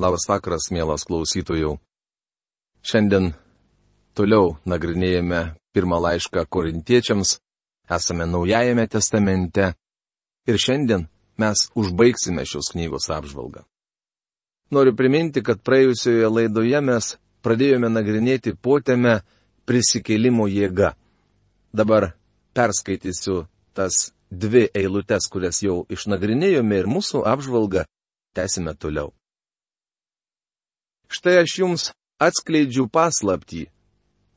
Labas vakaras, mielas klausytojų. Šiandien toliau nagrinėjame pirmą laišką korintiečiams, esame Naujajame testamente ir šiandien mes užbaigsime šios knygos apžvalgą. Noriu priminti, kad praėjusioje laidoje mes pradėjome nagrinėti potėme prisikėlimo jėga. Dabar perskaitysiu tas dvi eilutes, kurias jau išnagrinėjome ir mūsų apžvalgą tęsime toliau. Štai aš jums atskleidžiu paslaptį.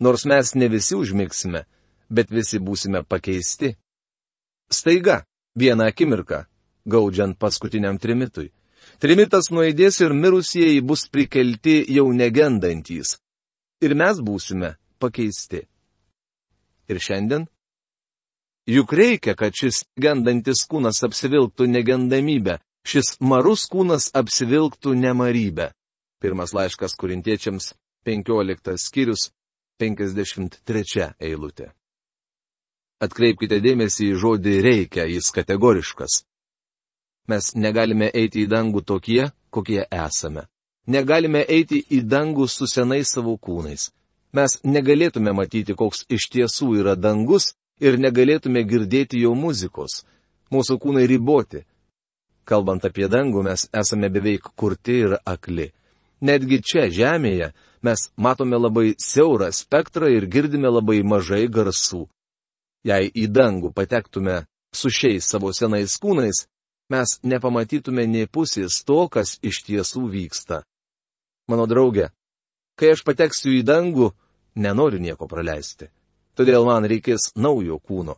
Nors mes ne visi užmigsime, bet visi būsime pakeisti. Staiga, vieną akimirką, gaudžiant paskutiniam trimitui. Trimitas nuėdės ir mirusieji bus prikelti jau negendantys. Ir mes būsime pakeisti. Ir šiandien? Juk reikia, kad šis gendantis kūnas apsivilktų negendamybę, šis marus kūnas apsivilktų nemarybę. Pirmas laiškas kurintiečiams, 15 skyrius, 53 eilutė. Atkreipkite dėmesį į žodį reikia, jis kategoriškas. Mes negalime eiti į dangų tokie, kokie esame. Negalime eiti į dangų su senais savo kūnais. Mes negalėtume matyti, koks iš tiesų yra dangus ir negalėtume girdėti jo muzikos. Mūsų kūnai riboti. Kalbant apie dangų, mes esame beveik kurti ir akli. Netgi čia, žemėje, mes matome labai siaurą spektrą ir girdime labai mažai garsų. Jei į dangų patektume su šiais savo senais kūnais, mes nepamatytume nei pusės to, kas iš tiesų vyksta. Mano draugė, kai aš pateksiu į dangų, nenoriu nieko praleisti. Todėl man reikės naujo kūno.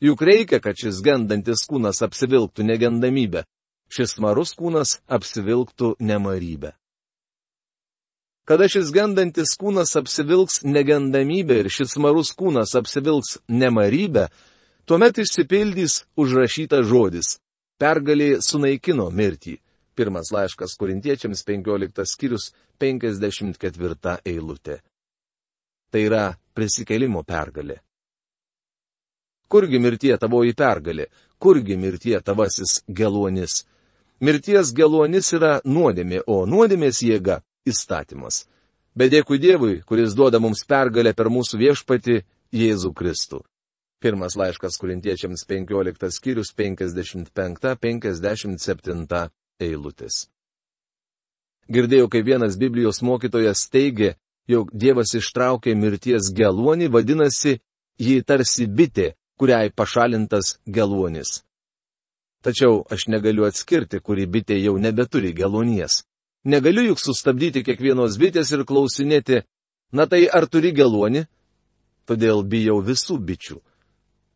Juk reikia, kad šis gendantis kūnas apsivilktų negendamybę, šis marus kūnas apsivilktų nemarybę. Kada šis gendantis kūnas apsivilks negendamybę ir šis marus kūnas apsivilks nemarybę, tuomet išsipildys užrašytas žodis - pergalė sunaikino mirtį. Pirmas laiškas korintiečiams 15 skyrius 54 eilutė. Tai yra prisikelimo pergalė. Kurgi mirtie tavoji pergalė, kurgi mirtie tavasis geluonis? Mirties geluonis yra nuodėmė, o nuodėmės jėga įstatymas. Bet dėkui Dievui, kuris duoda mums pergalę per mūsų viešpati Jėzų Kristų. Pirmas laiškas kurintiečiams 15 skyrius 55-57 eilutės. Girdėjau, kai vienas Biblijos mokytojas teigė, jog Dievas ištraukė mirties geluonį, vadinasi, jį tarsi bitė, kuriai pašalintas geluonis. Tačiau aš negaliu atskirti, kuri bitė jau nebeturi geluonies. Negaliu juk sustabdyti kiekvienos bitės ir klausinėti, na tai ar turi geluonį? Todėl bijau visų bičių.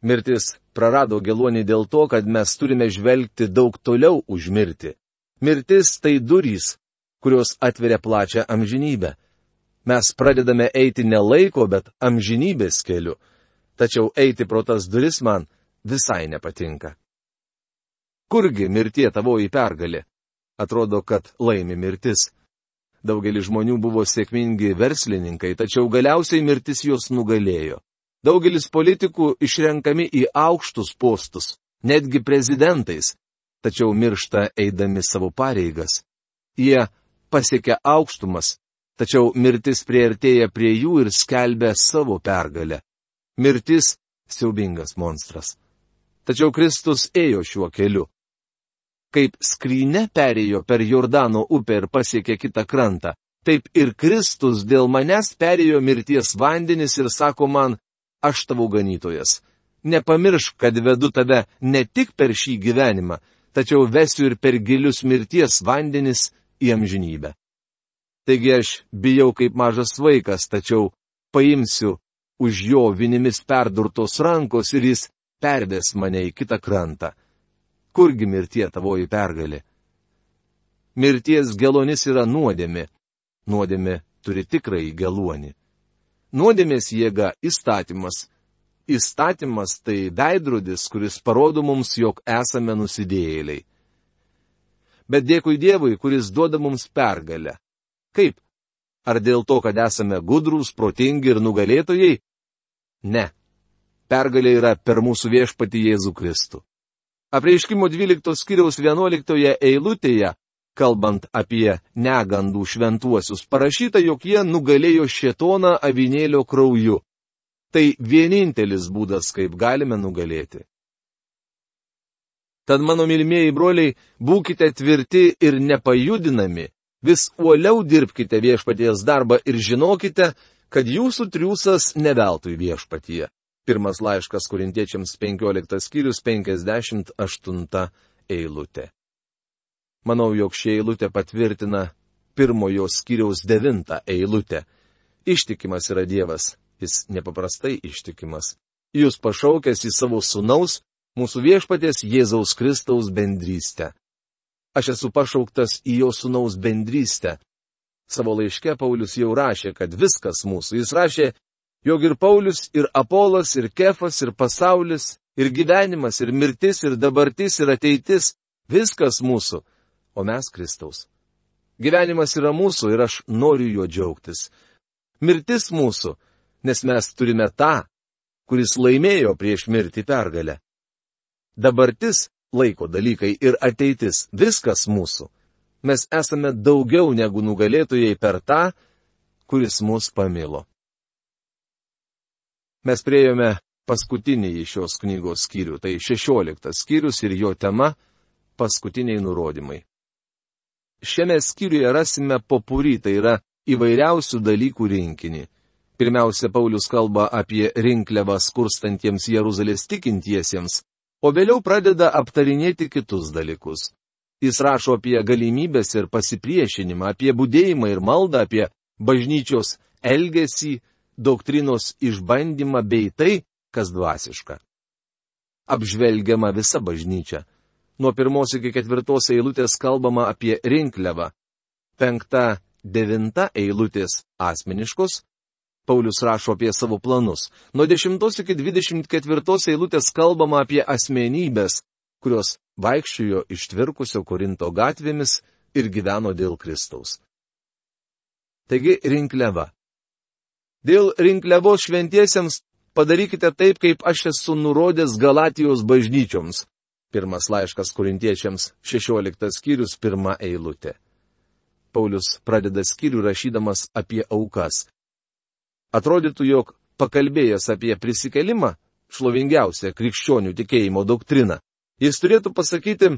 Mirtis prarado geluonį dėl to, kad mes turime žvelgti daug toliau už mirtį. Mirtis tai durys, kurios atveria plačią amžinybę. Mes pradedame eiti ne laiko, bet amžinybės keliu. Tačiau eiti pro tas duris man visai nepatinka. Kurgi mirtie tavoji pergalė? Atrodo, kad laimi mirtis. Daugelis žmonių buvo sėkmingi verslininkai, tačiau galiausiai mirtis juos nugalėjo. Daugelis politikų išrenkami į aukštus postus, netgi prezidentais, tačiau miršta eidami savo pareigas. Jie pasiekia aukštumas, tačiau mirtis prieartėja prie jų ir skelbia savo pergalę. Mirtis - siaubingas monstras. Tačiau Kristus ėjo šiuo keliu kaip skrynė perėjo per Jordano upę ir pasiekė kitą krantą, taip ir Kristus dėl manęs perėjo mirties vandenis ir sako man, aš tavo ganytojas. Nepamiršk, kad vedu tave ne tik per šį gyvenimą, tačiau vesiu ir per gilius mirties vandenis į amžinybę. Taigi aš bijau kaip mažas vaikas, tačiau paimsiu už jo vinimis perdurtos rankos ir jis perves mane į kitą krantą kurgi mirtie tavoji pergalė? Mirties gelonis yra nuodėmė. Nuodėmė turi tikrai geluonį. Nuodėmės jėga įstatymas. Įstatymas tai veidrodis, kuris parodo mums, jog esame nusidėjėliai. Bet dėkui Dievui, kuris duoda mums pergalę. Kaip? Ar dėl to, kad esame gudrus, protingi ir nugalėtojai? Ne. Pergalė yra per mūsų viešpati Jėzų Kristų. Apreiškimo 12 skiriaus 11 eilutėje kalbant apie negandų šventuosius, parašyta, jog jie nugalėjo šetoną avinėlio krauju. Tai vienintelis būdas, kaip galime nugalėti. Tad mano mylimieji broliai, būkite tvirti ir nepajudinami, vis uoliau dirbkite viešpaties darbą ir žinokite, kad jūsų triūsas neveltui viešpatyje. Pirmas laiškas kurintiečiams 15 skyrius 58 eilutė. Manau, jog ši eilutė patvirtina pirmojo skyriaus devintą eilutę. Ištikimas yra Dievas, jis nepaprastai ištikimas. Jūs pašaukęs į savo sunaus, mūsų viešpatės Jėzaus Kristaus bendrystę. Aš esu pašauktas į jo sunaus bendrystę. Savo laiške Paulius jau rašė, kad viskas mūsų. Jis rašė, jog ir Paulius, ir Apolas, ir Kefas, ir pasaulis, ir gyvenimas, ir mirtis, ir dabartis, ir ateitis - viskas mūsų, o mes Kristaus. Gyvenimas yra mūsų ir aš noriu juo džiaugtis. Mirtis mūsų, nes mes turime tą, kuris laimėjo prieš mirtį pergalę dabartis, laiko dalykai ir ateitis - viskas mūsų. Mes esame daugiau negu nugalėtojai per tą, kuris mus pamilo. Mes priejome paskutinį iš šios knygos skyrių, tai 16 skyrius ir jo tema - paskutiniai nurodymai. Šiame skyriuje rasime popurį, tai yra įvairiausių dalykų rinkinį. Pirmiausia, Paulius kalba apie rinkliavą skurstantiems Jeruzalės tikintiesiems, o vėliau pradeda aptarinėti kitus dalykus. Jis rašo apie galimybės ir pasipriešinimą, apie būdėjimą ir maldą, apie bažnyčios elgesį, doktrinos išbandymą bei tai, kas dvasiška. Apžvelgiama visa bažnyčia. Nuo pirmos iki ketvirtos eilutės kalbama apie rinkliavą. Penkta, devinta eilutės asmeniškos, Paulius rašo apie savo planus. Nuo 10 iki 24 eilutės kalbama apie asmenybės, kurios vaikščiojo ištvirkusio Korinto gatvėmis ir gyveno dėl Kristaus. Taigi rinkliava. Dėl rinkliavos šventiesiems padarykite taip, kaip aš esu nurodęs Galatijos bažnyčioms. Pirmas laiškas korintiečiams, 16 skyrius, pirma eilutė. Paulius pradeda skyrių rašydamas apie aukas. Atrodytų, jog pakalbėjęs apie prisikelimą, šlovingiausią krikščionių tikėjimo doktriną, jis turėtų pasakyti,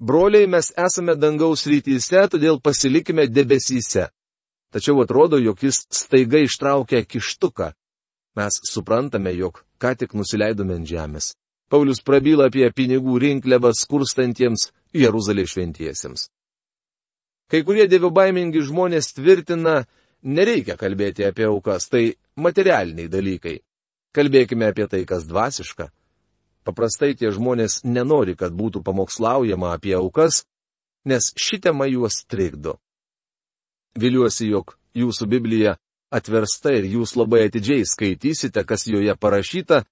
broliai mes esame dangaus rytyse, todėl pasilikime debesyse. Tačiau atrodo, jog jis staiga ištraukia kištuką. Mes suprantame, jog ką tik nusileidome ant žemės. Paulius prabyla apie pinigų rinkliavą skurstantiems Jeruzalės šventiesiems. Kai kurie dievobaimingi žmonės tvirtina, nereikia kalbėti apie aukas, tai materialiniai dalykai. Kalbėkime apie tai, kas dvasiška. Paprastai tie žmonės nenori, kad būtų pamokslaujama apie aukas, nes ši tema juos trikdo. Viliuosi, jog jūsų Biblija atversta ir jūs labai atidžiai skaitysite, kas joje parašyta,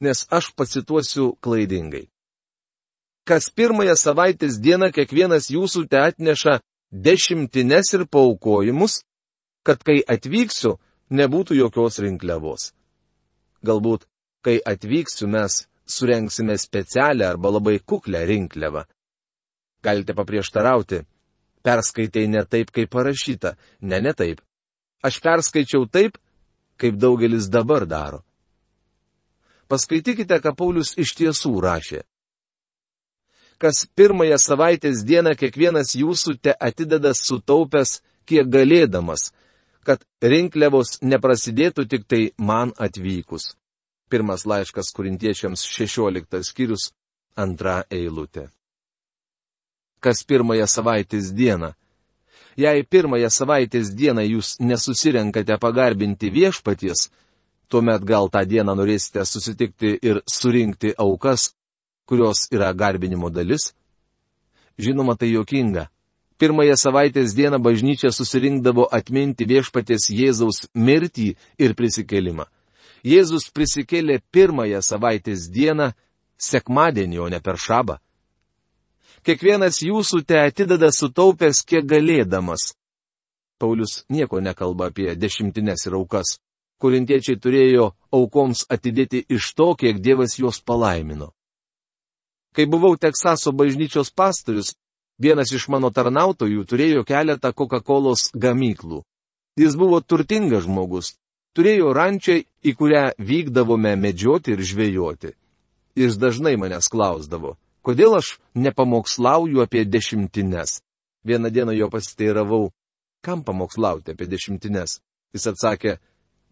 nes aš pacituosiu klaidingai. Kas pirmąją savaitės dieną kiekvienas jūsų te atneša dešimtines ir paukojimus, kad kai atvyksiu, nebūtų jokios rinkliavos. Galbūt, kai atvyksiu, mes surenksime specialią arba labai kuklę rinkliavą. Galite paprieštarauti. Perskaitai ne taip, kaip parašyta. Ne, ne taip. Aš perskaičiau taip, kaip daugelis dabar daro. Paskaitykite, ką Paulius iš tiesų rašė. Kas pirmąją savaitės dieną kiekvienas jūsų te atideda sutaupęs, kiek galėdamas, kad rinkliavos neprasidėtų tik tai man atvykus. Pirmas laiškas kurintiečiams 16 skyrius, antra eilutė. Kas pirmąją savaitės dieną? Jei pirmąją savaitės dieną jūs nesusirenkate pagarbinti viešpaties, tuomet gal tą dieną norėsite susitikti ir surinkti aukas, kurios yra garbinimo dalis? Žinoma, tai jokinga. Pirmąją savaitės dieną bažnyčia susirinkdavo atminti viešpatės Jėzaus mirtį ir prisikelimą. Jėzus prisikėlė pirmąją savaitės dieną, sekmadienį, o ne per šabą. Kiekvienas jūsų te atideda sutaupęs kiek galėdamas. Paulius nieko nekalba apie dešimtines ir aukas. Korintiečiai turėjo aukoms atidėti iš to, kiek Dievas juos palaimino. Kai buvau Teksaso bažnyčios pastorius, Vienas iš mano tarnautojų turėjo keletą Coca-Cola gamyklų. Jis buvo turtingas žmogus, turėjo rančią, į kurią vykdavome medžioti ir žvejoti. Jis dažnai manęs klausdavo, kodėl aš nepamokslauju apie dešimtines. Vieną dieną jo pasiteiravau, kam pamokslauti apie dešimtines. Jis atsakė,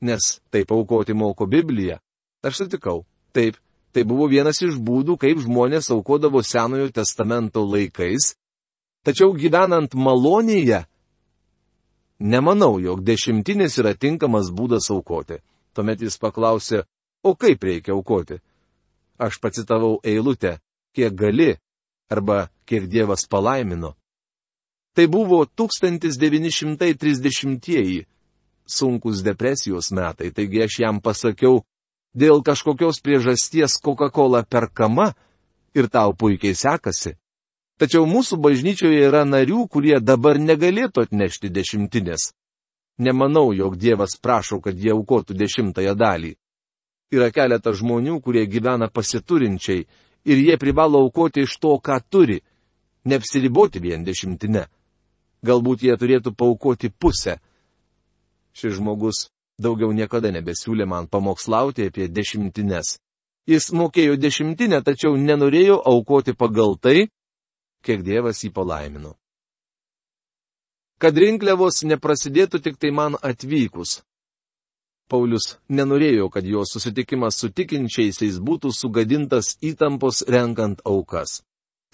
nes taip aukoti moko Biblija. Aš sutikau, taip, tai buvo vienas iš būdų, kaip žmonės aukodavo Senojo testamento laikais, tačiau gyvenant malonėje, nemanau, jog dešimtinis yra tinkamas būdas aukoti. Tuomet jis paklausė, o kaip reikia aukoti? Aš pacitavau eilutę, kiek gali, arba kiek Dievas palaimino. Tai buvo 1930-ieji sunkus depresijos metai, taigi aš jam pasakiau, dėl kažkokios priežasties Coca-Cola perkama ir tau puikiai sekasi. Tačiau mūsų bažnyčioje yra narių, kurie dabar negalėtų atnešti dešimtinės. Nemanau, jog Dievas prašo, kad jie aukotų dešimtąją dalį. Yra keletas žmonių, kurie gyvena pasiturinčiai ir jie privalo aukoti iš to, ką turi, neapsiriboti vien dešimtinę. Galbūt jie turėtų paukoti pusę. Šis žmogus daugiau niekada nebesiūlė man pamokslauti apie dešimtines. Jis mokėjo dešimtinę, tačiau nenorėjo aukoti pagal tai, kiek Dievas jį palaimino. Kad rinkliavos neprasidėtų tik tai man atvykus. Paulius nenorėjo, kad jo susitikimas su tikinčiaisiais būtų sugadintas įtampos renkant aukas.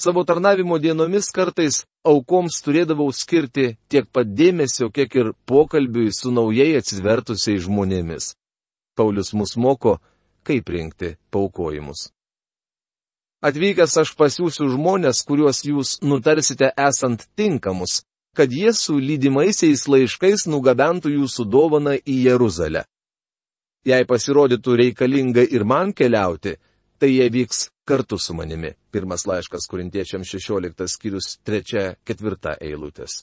Savo tarnavimo dienomis kartais aukoms turėdavau skirti tiek pat dėmesio, kiek ir pokalbiui su naujai atsivertusiais žmonėmis. Paulius mus moko, kaip rinkti paukojimus. Atvykęs aš pasiūsiu žmonės, kuriuos jūs nutarsite esant tinkamus, kad jie su lydimaisiais laiškais nugabentų jūsų dovaną į Jeruzalę. Jei pasirodytų reikalinga ir man keliauti, tai jie vyks kartu su manimi. Pirmas laiškas kurintiečiams 16 skyrius 3-4 eilutės.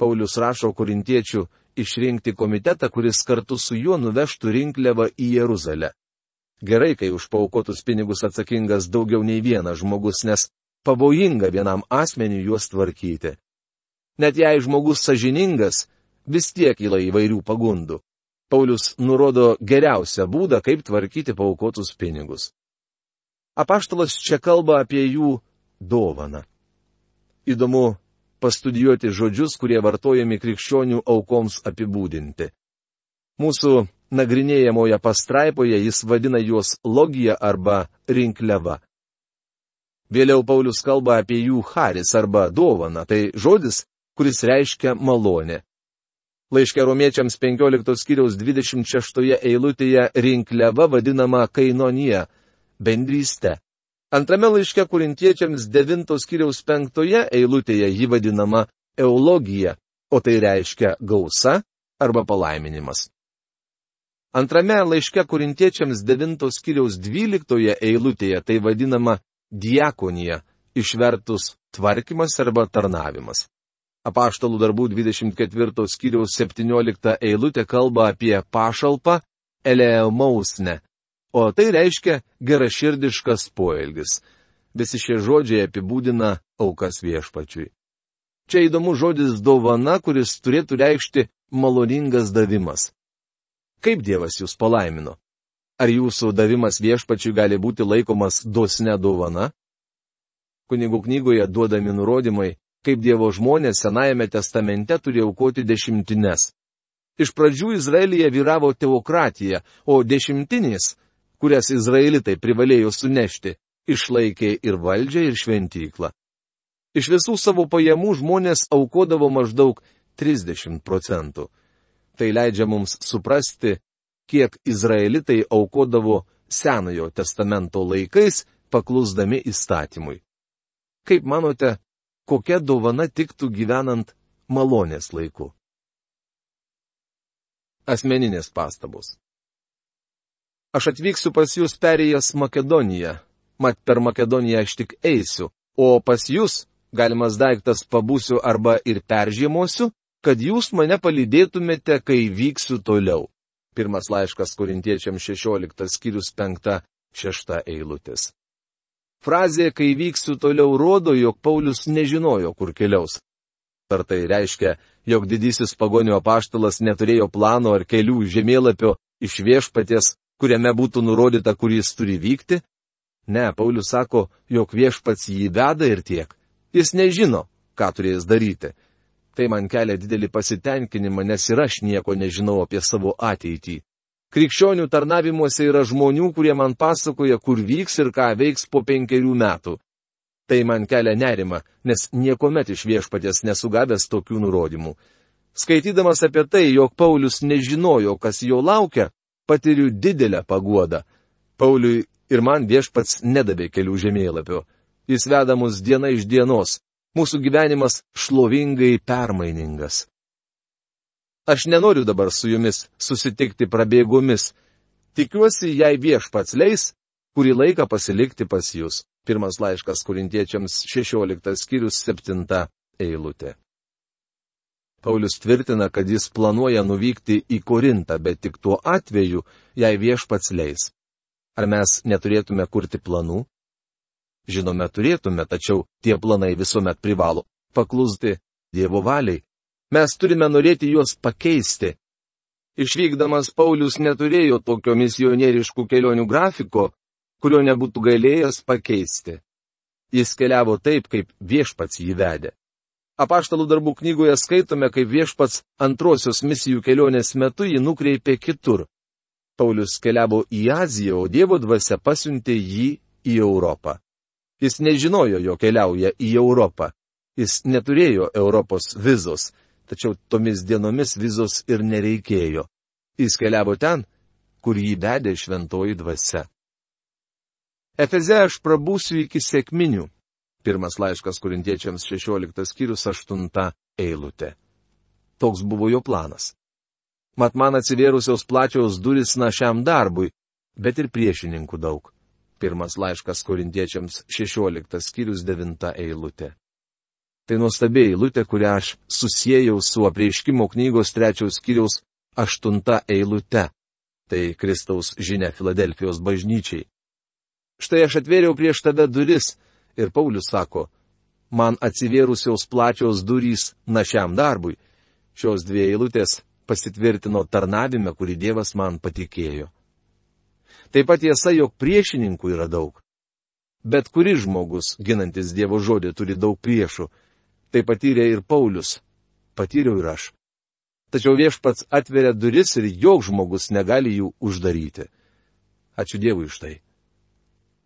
Paulius rašo kurintiečių išrinkti komitetą, kuris kartu su juo nuvežtų rinkliavą į Jeruzalę. Gerai, kai už paukotus pinigus atsakingas daugiau nei vienas žmogus, nes pavojinga vienam asmeniu juos tvarkyti. Net jei žmogus sažiningas, vis tiek įla įvairių pagundų. Paulius nurodo geriausią būdą, kaip tvarkyti paukotus pinigus. Apaštalas čia kalba apie jų dovaną. Įdomu pastudijuoti žodžius, kurie vartojami krikščionių aukoms apibūdinti. Mūsų nagrinėjamoje pastraipoje jis vadina juos logija arba rinkliava. Vėliau Paulius kalba apie jų haris arba dovaną, tai žodis, kuris reiškia malonę. Laiškė romiečiams 15 skyriaus 26 eilutėje rinkliava vadinama kainonija bendrystę. Antrame laiške kurintiečiams 9 skyriaus 5 eilutėje ji vadinama eulogija, o tai reiškia gausa arba palaiminimas. Antrame laiške kurintiečiams 9 skyriaus 12 eilutėje tai vadinama diakonija, išvertus tvarkymas arba tarnavimas. Apaštalų darbų 24 skyriaus 17 eilutė kalba apie pašalpą eleemausne, o tai reiškia geraširdiškas poelgis. Visi šie žodžiai apibūdina aukas viešpačiui. Čia įdomus žodis dovana, kuris turėtų reikšti maloningas davimas. Kaip Dievas jūs palaimino? Ar jūsų davimas viešpačiui gali būti laikomas dosne dovana? Kunigų knygoje duodami nurodymai, kaip Dievo žmonės Senajame testamente turi aukoti dešimtines. Iš pradžių Izraelyje vyravo teokratija, o dešimtinės kurias izraelitai privalėjo sunešti, išlaikė ir valdžią, ir šventyklą. Iš visų savo pajamų žmonės aukodavo maždaug 30 procentų. Tai leidžia mums suprasti, kiek izraelitai aukodavo Senojo testamento laikais, paklusdami įstatymui. Kaip manote, kokia dovana tiktų gyvenant malonės laiku? Asmeninės pastabos. Aš atvyksiu pas jūs perėjęs Makedoniją, mat per Makedoniją aš tik eisiu, o pas jūs, galimas daiktas, pabūsiu arba ir peržiemosiu, kad jūs mane palydėtumėte, kai vyksiu toliau. Pirmas laiškas korintiečiams 16 skyrius 5-6 eilutės. Frazė, kai vyksiu toliau, rodo, jog Paulius nežinojo, kur keliaus. Ar tai reiškia, jog didysis pagonio paštalas neturėjo plano ar kelių žemėlapio iš viešpaties, kuriame būtų nurodyta, kur jis turi vykti? Ne, Paulius sako, jog viešpats jį veda ir tiek. Jis nežino, ką turės daryti. Tai man kelia didelį pasitenkinimą, nes ir aš nieko nežinau apie savo ateitį. Krikščionių tarnavimuose yra žmonių, kurie man pasakoja, kur vyks ir ką veiks po penkerių metų. Tai man kelia nerima, nes niekuomet iš viešpatės nesugavęs tokių nurodymų. Skaitydamas apie tai, jog Paulius nežinojo, kas jo laukia, patiriu didelę paguodą. Pauliui ir man viešpats nedavė kelių žemėlapio. Jis veda mus diena iš dienos. Mūsų gyvenimas šlovingai permainingas. Aš nenoriu dabar su jumis susitikti prabėgomis. Tikiuosi, jei viešpats leis, kurį laiką pasilikti pas jūs. Pirmas laiškas kurintiečiams 16 skyrius 7 eilutė. Paulius tvirtina, kad jis planuoja nuvykti į Korintą, bet tik tuo atveju, jei viešpats leis. Ar mes neturėtume kurti planų? Žinome, turėtume, tačiau tie planai visuomet privalo paklusti Dievo valiai. Mes turime norėti juos pakeisti. Išvykdamas Paulius neturėjo tokio misionieriškų kelionių grafiko, kurio nebūtų galėjęs pakeisti. Jis keliavo taip, kaip viešpats jį vedė. Apaštalų darbų knygoje skaitome, kaip viešpats antrosios misijų kelionės metu jį nukreipė kitur. Paulius keliavo į Aziją, o Dievo dvasia pasiuntė jį į Europą. Jis nežinojo, jo keliauja į Europą. Jis neturėjo Europos vizos, tačiau tomis dienomis vizos ir nereikėjo. Jis keliavo ten, kur jį vedė šventoji dvasia. Efeze aš prabūsiu iki sėkminių, Pirmas laiškas kurintiečiams 16 skyrius 8 eilutė. Toks buvo jo planas. Mat man atsivėrusios plačiaus duris našiam darbui, bet ir priešininkų daug. Pirmas laiškas kurintiečiams 16 skyrius 9 eilutė. Tai nuostabiai eilutė, kurią aš susijėjau su apreiškimo knygos trečiaus skyriaus 8 eilute. Tai Kristaus žinia Filadelfijos bažnyčiai. Štai aš atvėriau prieš tave duris Ir Paulius sako, man atsivėrusios plačios durys našiam darbui. Šios dvi eilutės pasitvirtino tarnavime, kurį Dievas man patikėjo. Taip pat tiesa, jog priešininkų yra daug. Bet kuris žmogus, ginantis Dievo žodį, turi daug priešų. Tai patyrė ir Paulius. Patyriau ir aš. Tačiau viešpats atveria duris ir joks žmogus negali jų uždaryti. Ačiū Dievui iš tai.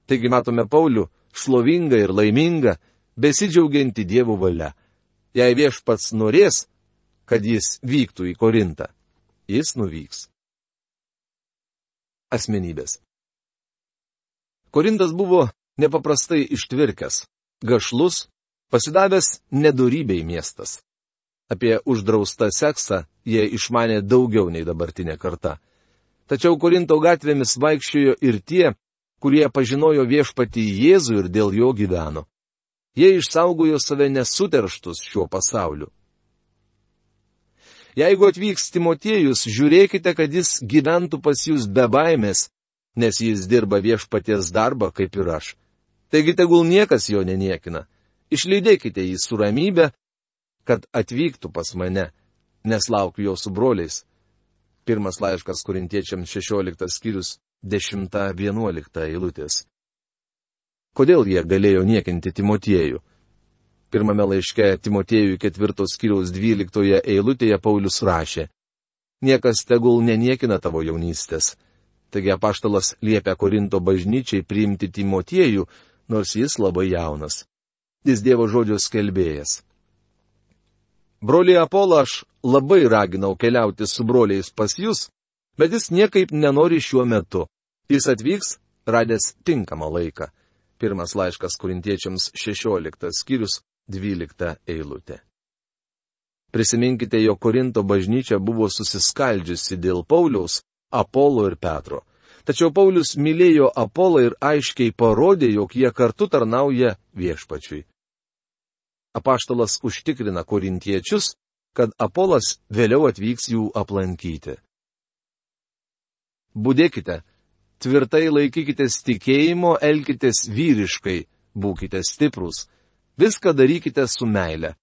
Taigi matome Paulių, šlovinga ir laiminga, besidžiaugianti Dievo valia. Jei viešpats norės, kad jis vyktų į Korintą, jis nuvyks. Asmenybės. Korintas buvo nepaprastai ištvirkęs, gašlus, pasidavęs nedorybei miestas. Apie uždraustą seksą jie išmanė daugiau nei dabartinė karta. Tačiau Korinto gatvėmis vaikščiojo ir tie, kurie pažinojo viešpatį Jėzų ir dėl jo gyveno. Jie išsaugojo save nesuterštus šiuo pasauliu. Jeigu atvyks Timotiejus, žiūrėkite, kad jis gyventų pas jūs be baimės, nes jis dirba viešpaties darbą kaip ir aš. Taigi tegul niekas jo neniekina. Išlydėkite jį su ramybė, kad atvyktų pas mane, nes laukiu jo su broliais. Pirmas laiškas korintiečiams 16 skyrius 10-11 eilutės. Kodėl jie galėjo niekinti Timotiejų? Pirmame laiške Timotiejų ketvirtos skyriaus 12 eilutėje Paulius rašė. Niekas tegul neniekina tavo jaunystės. Taigi apaštalas liepia Korinto bažnyčiai priimti Timotiejų, nors jis labai jaunas. Jis Dievo žodžio skelbėjas. Broliai Apolą aš labai raginau keliauti su broliais pas jūs, bet jis niekaip nenori šiuo metu. Jis atvyks, radęs tinkamą laiką. Pirmas laiškas kurintiečiams 16 skyrius 12 eilutė. Prisiminkite, jo Korinto bažnyčia buvo susiskaldžiusi dėl Pauliaus, Apolo ir Petro. Tačiau Paulius mylėjo Apolą ir aiškiai parodė, jog jie kartu tarnauja viešpačiui. Apaštalas užtikrina korintiečius, kad Apolas vėliau atvyks jų aplankyti. Būdėkite, tvirtai laikykitės tikėjimo, elkitės vyriškai, būkite stiprus. Viską darykite su meile.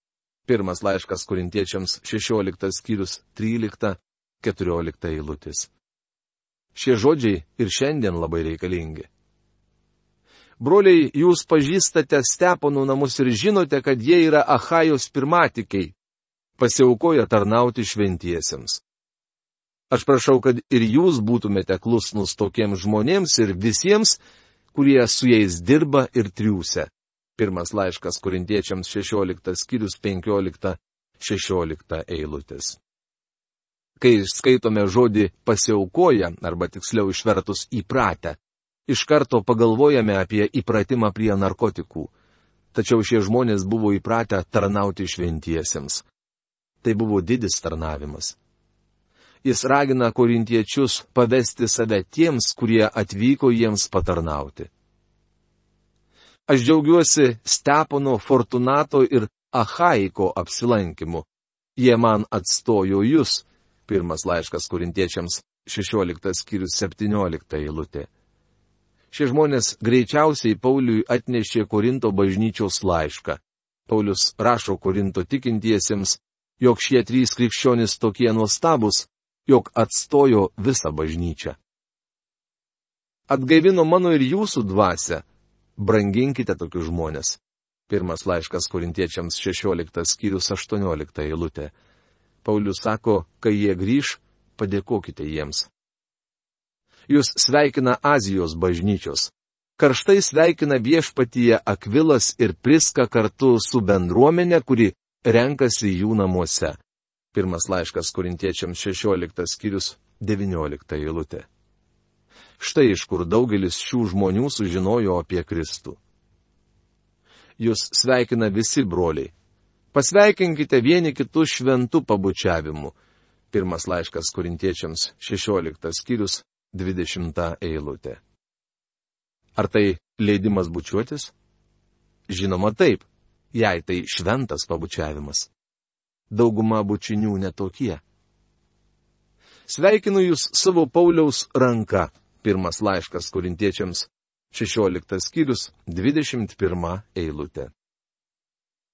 Pirmas laiškas korintiečiams 16 skyrius 13-14 eilutis. Šie žodžiai ir šiandien labai reikalingi. Broliai, jūs pažįstate Steponų namus ir žinote, kad jie yra Ahajos pirmatikiai, pasiaukoja tarnauti šventiesiems. Aš prašau, kad ir jūs būtumėte klusnus tokiems žmonėms ir visiems, kurie su jais dirba ir triūsia. Pirmas laiškas korintiečiams 16 skyrius 15-16 eilutės. Kai skaitome žodį pasiaukoja, arba tiksliau išvertus įpratę, iš karto pagalvojame apie įpratimą prie narkotikų. Tačiau šie žmonės buvo įpratę tarnauti šventiesiems. Tai buvo didis tarnavimas jis ragina korintiečius pavesti save tiems, kurie atvyko jiems patarnauti. Aš džiaugiuosi Stepono, Fortunato ir Ahaiko apsilankimu. Jie man atstojo jūs. Pirmas laiškas korintiečiams 16 skyrius 17 eilutė. Šie žmonės greičiausiai Pauliui atnešė Korinto bažnyčios laišką. Paulius rašo Korinto tikintiesiems, jog šie trys krikščionys tokie nuostabus, jog atstojo visą bažnyčią. Atgaivino mano ir jūsų dvasę. Branginkite tokius žmonės. Pirmas laiškas korintiečiams 16 skyrius 18 eilutė. Paulius sako, kai jie grįž, padėkokite jiems. Jūs sveikina Azijos bažnyčios. Karštai sveikina viešpatyje Akvilas ir Priska kartu su bendruomenė, kuri renkasi jų namuose. Pirmas laiškas korintiečiams 16 skyrius 19 eilutė. Štai iš kur daugelis šių žmonių sužinojo apie Kristų. Jūs sveikina visi broliai. Pasveikinkite vieni kitus šventų pabučiavimu. Pirmas laiškas korintiečiams 16 skyrius 20 eilutė. Ar tai leidimas bučiuotis? Žinoma taip, jei tai šventas pabučiavimas dauguma bučinių netokie. Sveikinu Jūs savo Pauliaus ranka. Pirmas laiškas korintiečiams 16 skyrius 21 eilutė.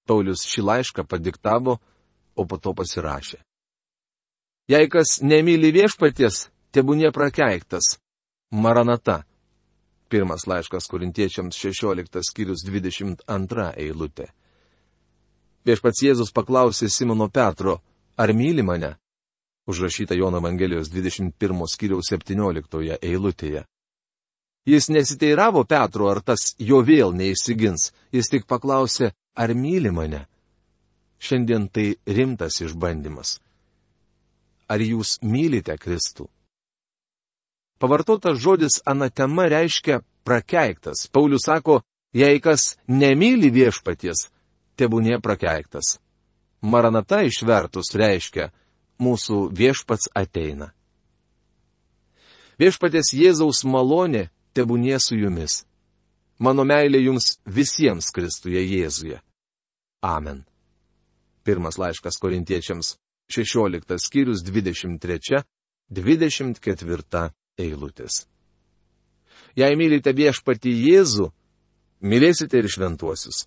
Paulius šį laišką padiktavo, o po to pasirašė. Jei kas nemyli viešpaties, tebūnie prakeiktas. Maranata. Pirmas laiškas korintiečiams 16 skyrius 22 eilutė. Viešpats Jėzus paklausė Simono Petro, ar myli mane? Užrašyta Jono Evangelijos 21 skyriaus 17 eilutėje. Jis nesiteiravo Petro, ar tas jo vėl neįsigins, jis tik paklausė, ar myli mane. Šiandien tai rimtas išbandymas. Ar jūs mylite Kristų? Pavartotas žodis anatema reiškia prakeiktas. Paulius sako, jei kas nemyli viešpaties, tebūnie prakeiktas. Maranata išvertus reiškia, mūsų viešpats ateina. Viešpatės Jėzaus malonė tebūnie su jumis. Mano meilė jums visiems Kristuje Jėzuje. Amen. Pirmas laiškas korintiečiams 16 skyrius 23-24 eilutės. Jei mylite viešpatį Jėzų, mylėsite ir šventuosius.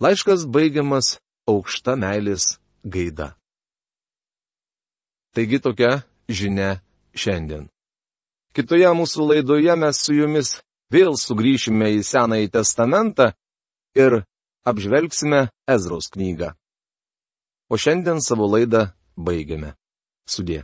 Laiškas baigiamas aukšta meilės gaida. Taigi tokia žinia šiandien. Kitoje mūsų laidoje mes su jumis vėl sugrįšime į Senąjį testamentą ir apžvelgsime Ezros knygą. O šiandien savo laidą baigiame. Sudė.